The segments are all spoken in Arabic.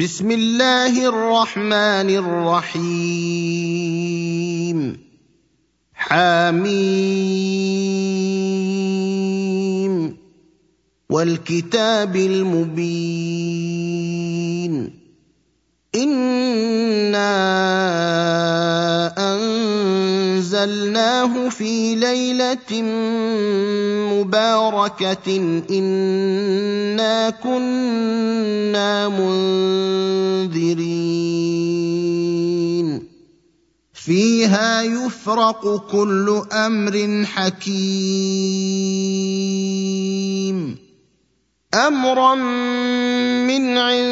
بسم الله الرحمن الرحيم. حميم. والكتاب المبين. إنا أنزلناه في ليلة مباركة إنا كنا منذرين. فيها يفرق كل أمر حكيم. أمرا من عندنا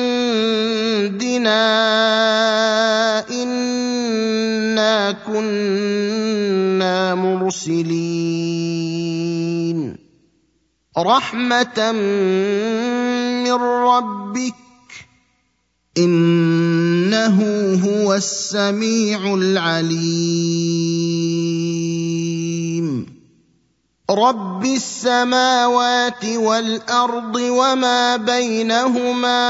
إنا كنا مرسلين. رحمه من ربك انه هو السميع العليم. رب السماوات والارض وما بينهما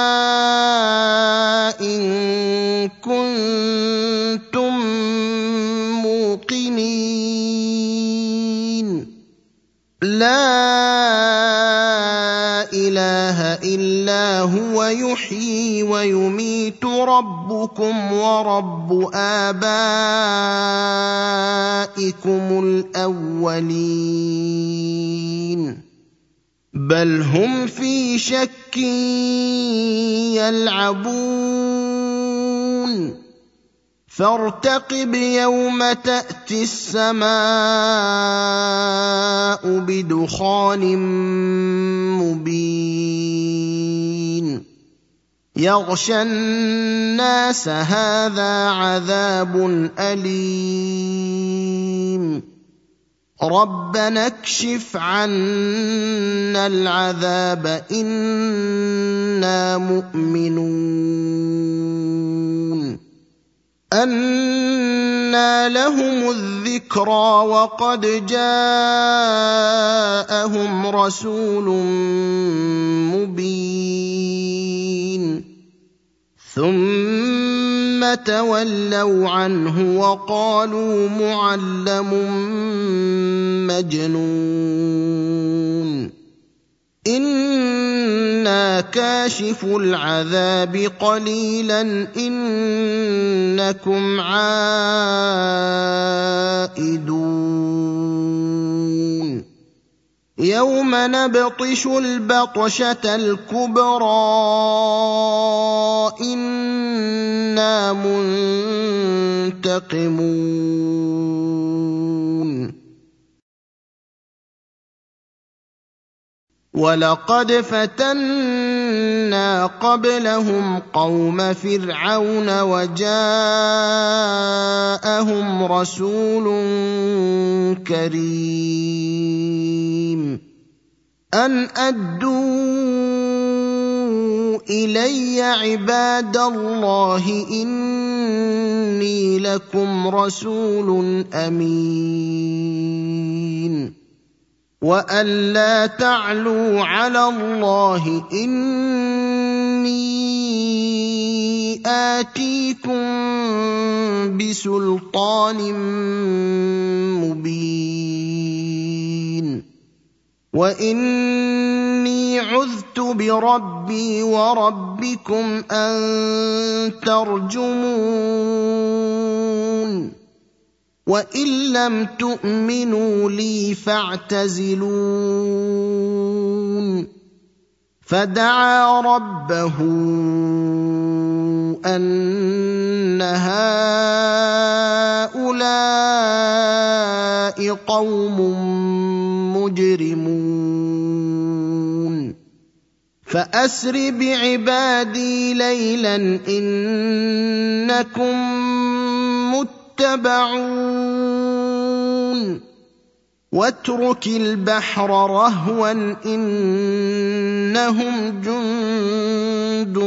ان كنتم هو يحيي ويميت ربكم ورب آبائكم الأولين. بل هم في شك يلعبون. فارتقب يوم تأتي السماء بدخان مبين. يغشى الناس هذا عذاب أليم. ربنا اكشف عنا العذاب إنا مؤمنون. أَنَّىٰ لَهُمُ الذِّكْرَىٰ وَقَدْ جَاءَهُمْ رَسُولٌ مُّبِينٌ. ثُمَّ تَوَلَّوْا عَنْهُ وَقَالُوا مُعَلَّمٌ مَّجْنُونٌ. أنا كاشف العذاب قليلا انكم عائدون. يوم نبطش البطشة الكبرى. إنا منتقمون. ولقد فتنا قبلهم قوم فرعون وجاءهم رسول كريم. ان ادوا الي عباد الله اني لكم رسول امين وان لا تعلوا على الله اني اتيكم بسلطان مبين واني عذت بربي وربكم ان ترجمون وان لم تؤمنوا لي فاعتزلون فدعا ربه أن هؤلاء قوم مجرمون. فأسر بعبادي ليلا إنكم مت يتبعون واترك البحر رهوا إنهم جند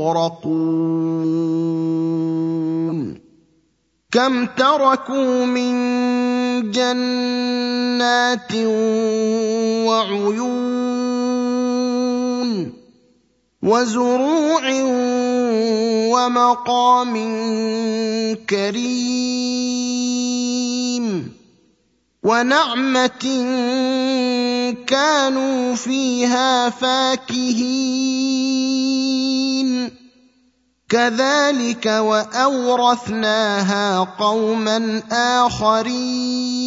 مغرقون كم تركوا من جنات وعيون وزروع ومقام كريم ونعمة كانوا فيها فاكهين. كذلك وأورثناها قوما آخرين.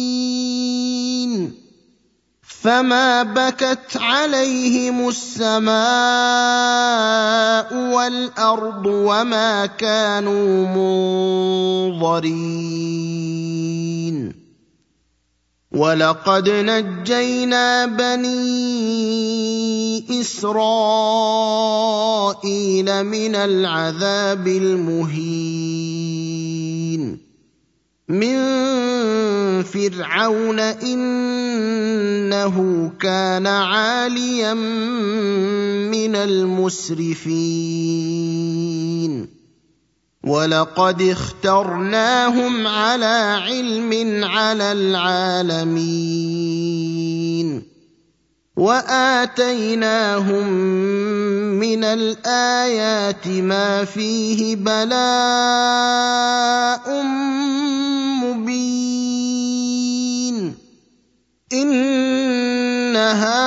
فما بكت عليهم السماء والأرض وما كانوا منظرين. ولقد نجينا بني اسرائيل من العذاب المهين من فرعون انه كان عاليا من المسرفين ولقد اخترناهم على علم على العالمين واتيناهم من الايات ما فيه بلاء مبين ان هؤلاء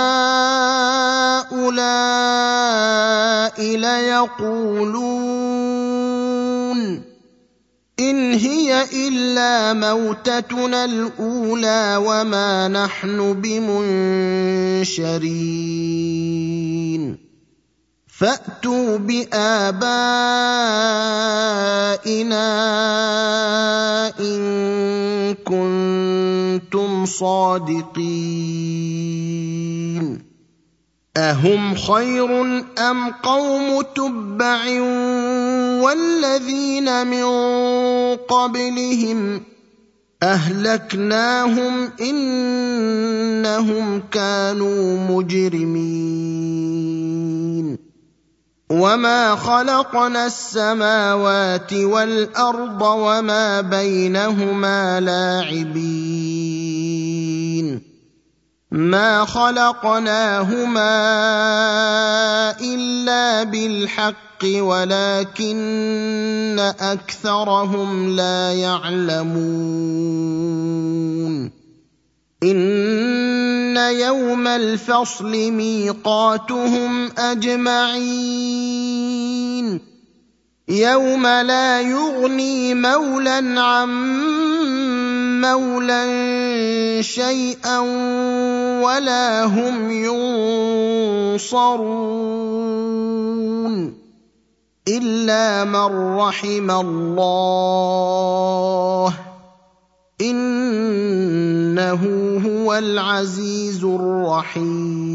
ليقولون إن هي إلا موتتنا الأولى وما نحن بمنشرين. فأتوا بآبائنا إن كنتم صادقين. اهم خير ام قوم تبع والذين من قبلهم اهلكناهم انهم كانوا مجرمين وما خلقنا السماوات والارض وما بينهما لاعبين ما خلقناهما الا بالحق ولكن اكثرهم لا يعلمون ان يوم الفصل ميقاتهم اجمعين يوم لا يغني مولى عن مولى شيئا ولا هم ينصرون إلا من رحم الله إنه هو العزيز الرحيم.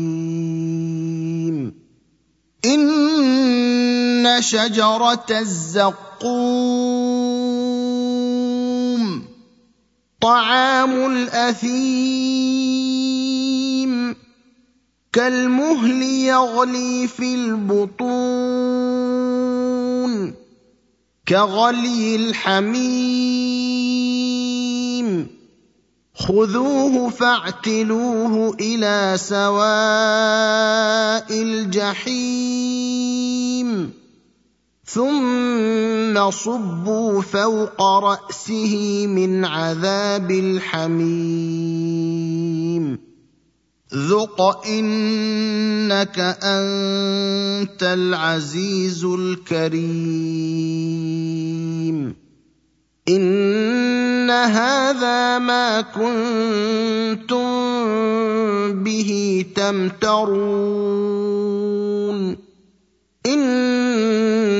إن شجرة الزقوم طعام الأثيم. كالمهل يغلي في البطون. كغلي الحميم. خذوه فاعتلوه إلى سواء الجحيم. ثم صبوا فوق راسه من عذاب الحميم ذق انك انت العزيز الكريم ان هذا ما كنتم به تمترون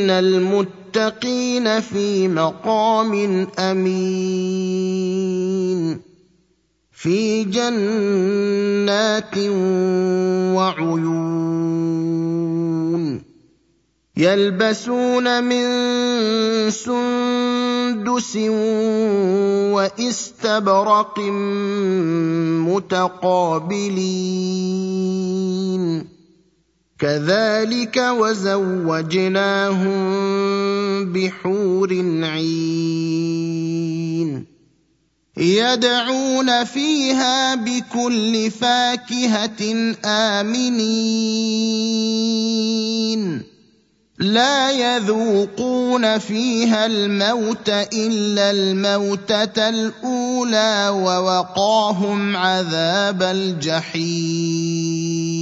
ان المتقين في مقام امين في جنات وعيون يلبسون من سندس واستبرق متقابلين كذلك وزوجناهم بحور عين. يدعون فيها بكل فاكهة آمنين. لا يذوقون فيها الموت إلا الموتة الأولى ووقاهم عذاب الجحيم.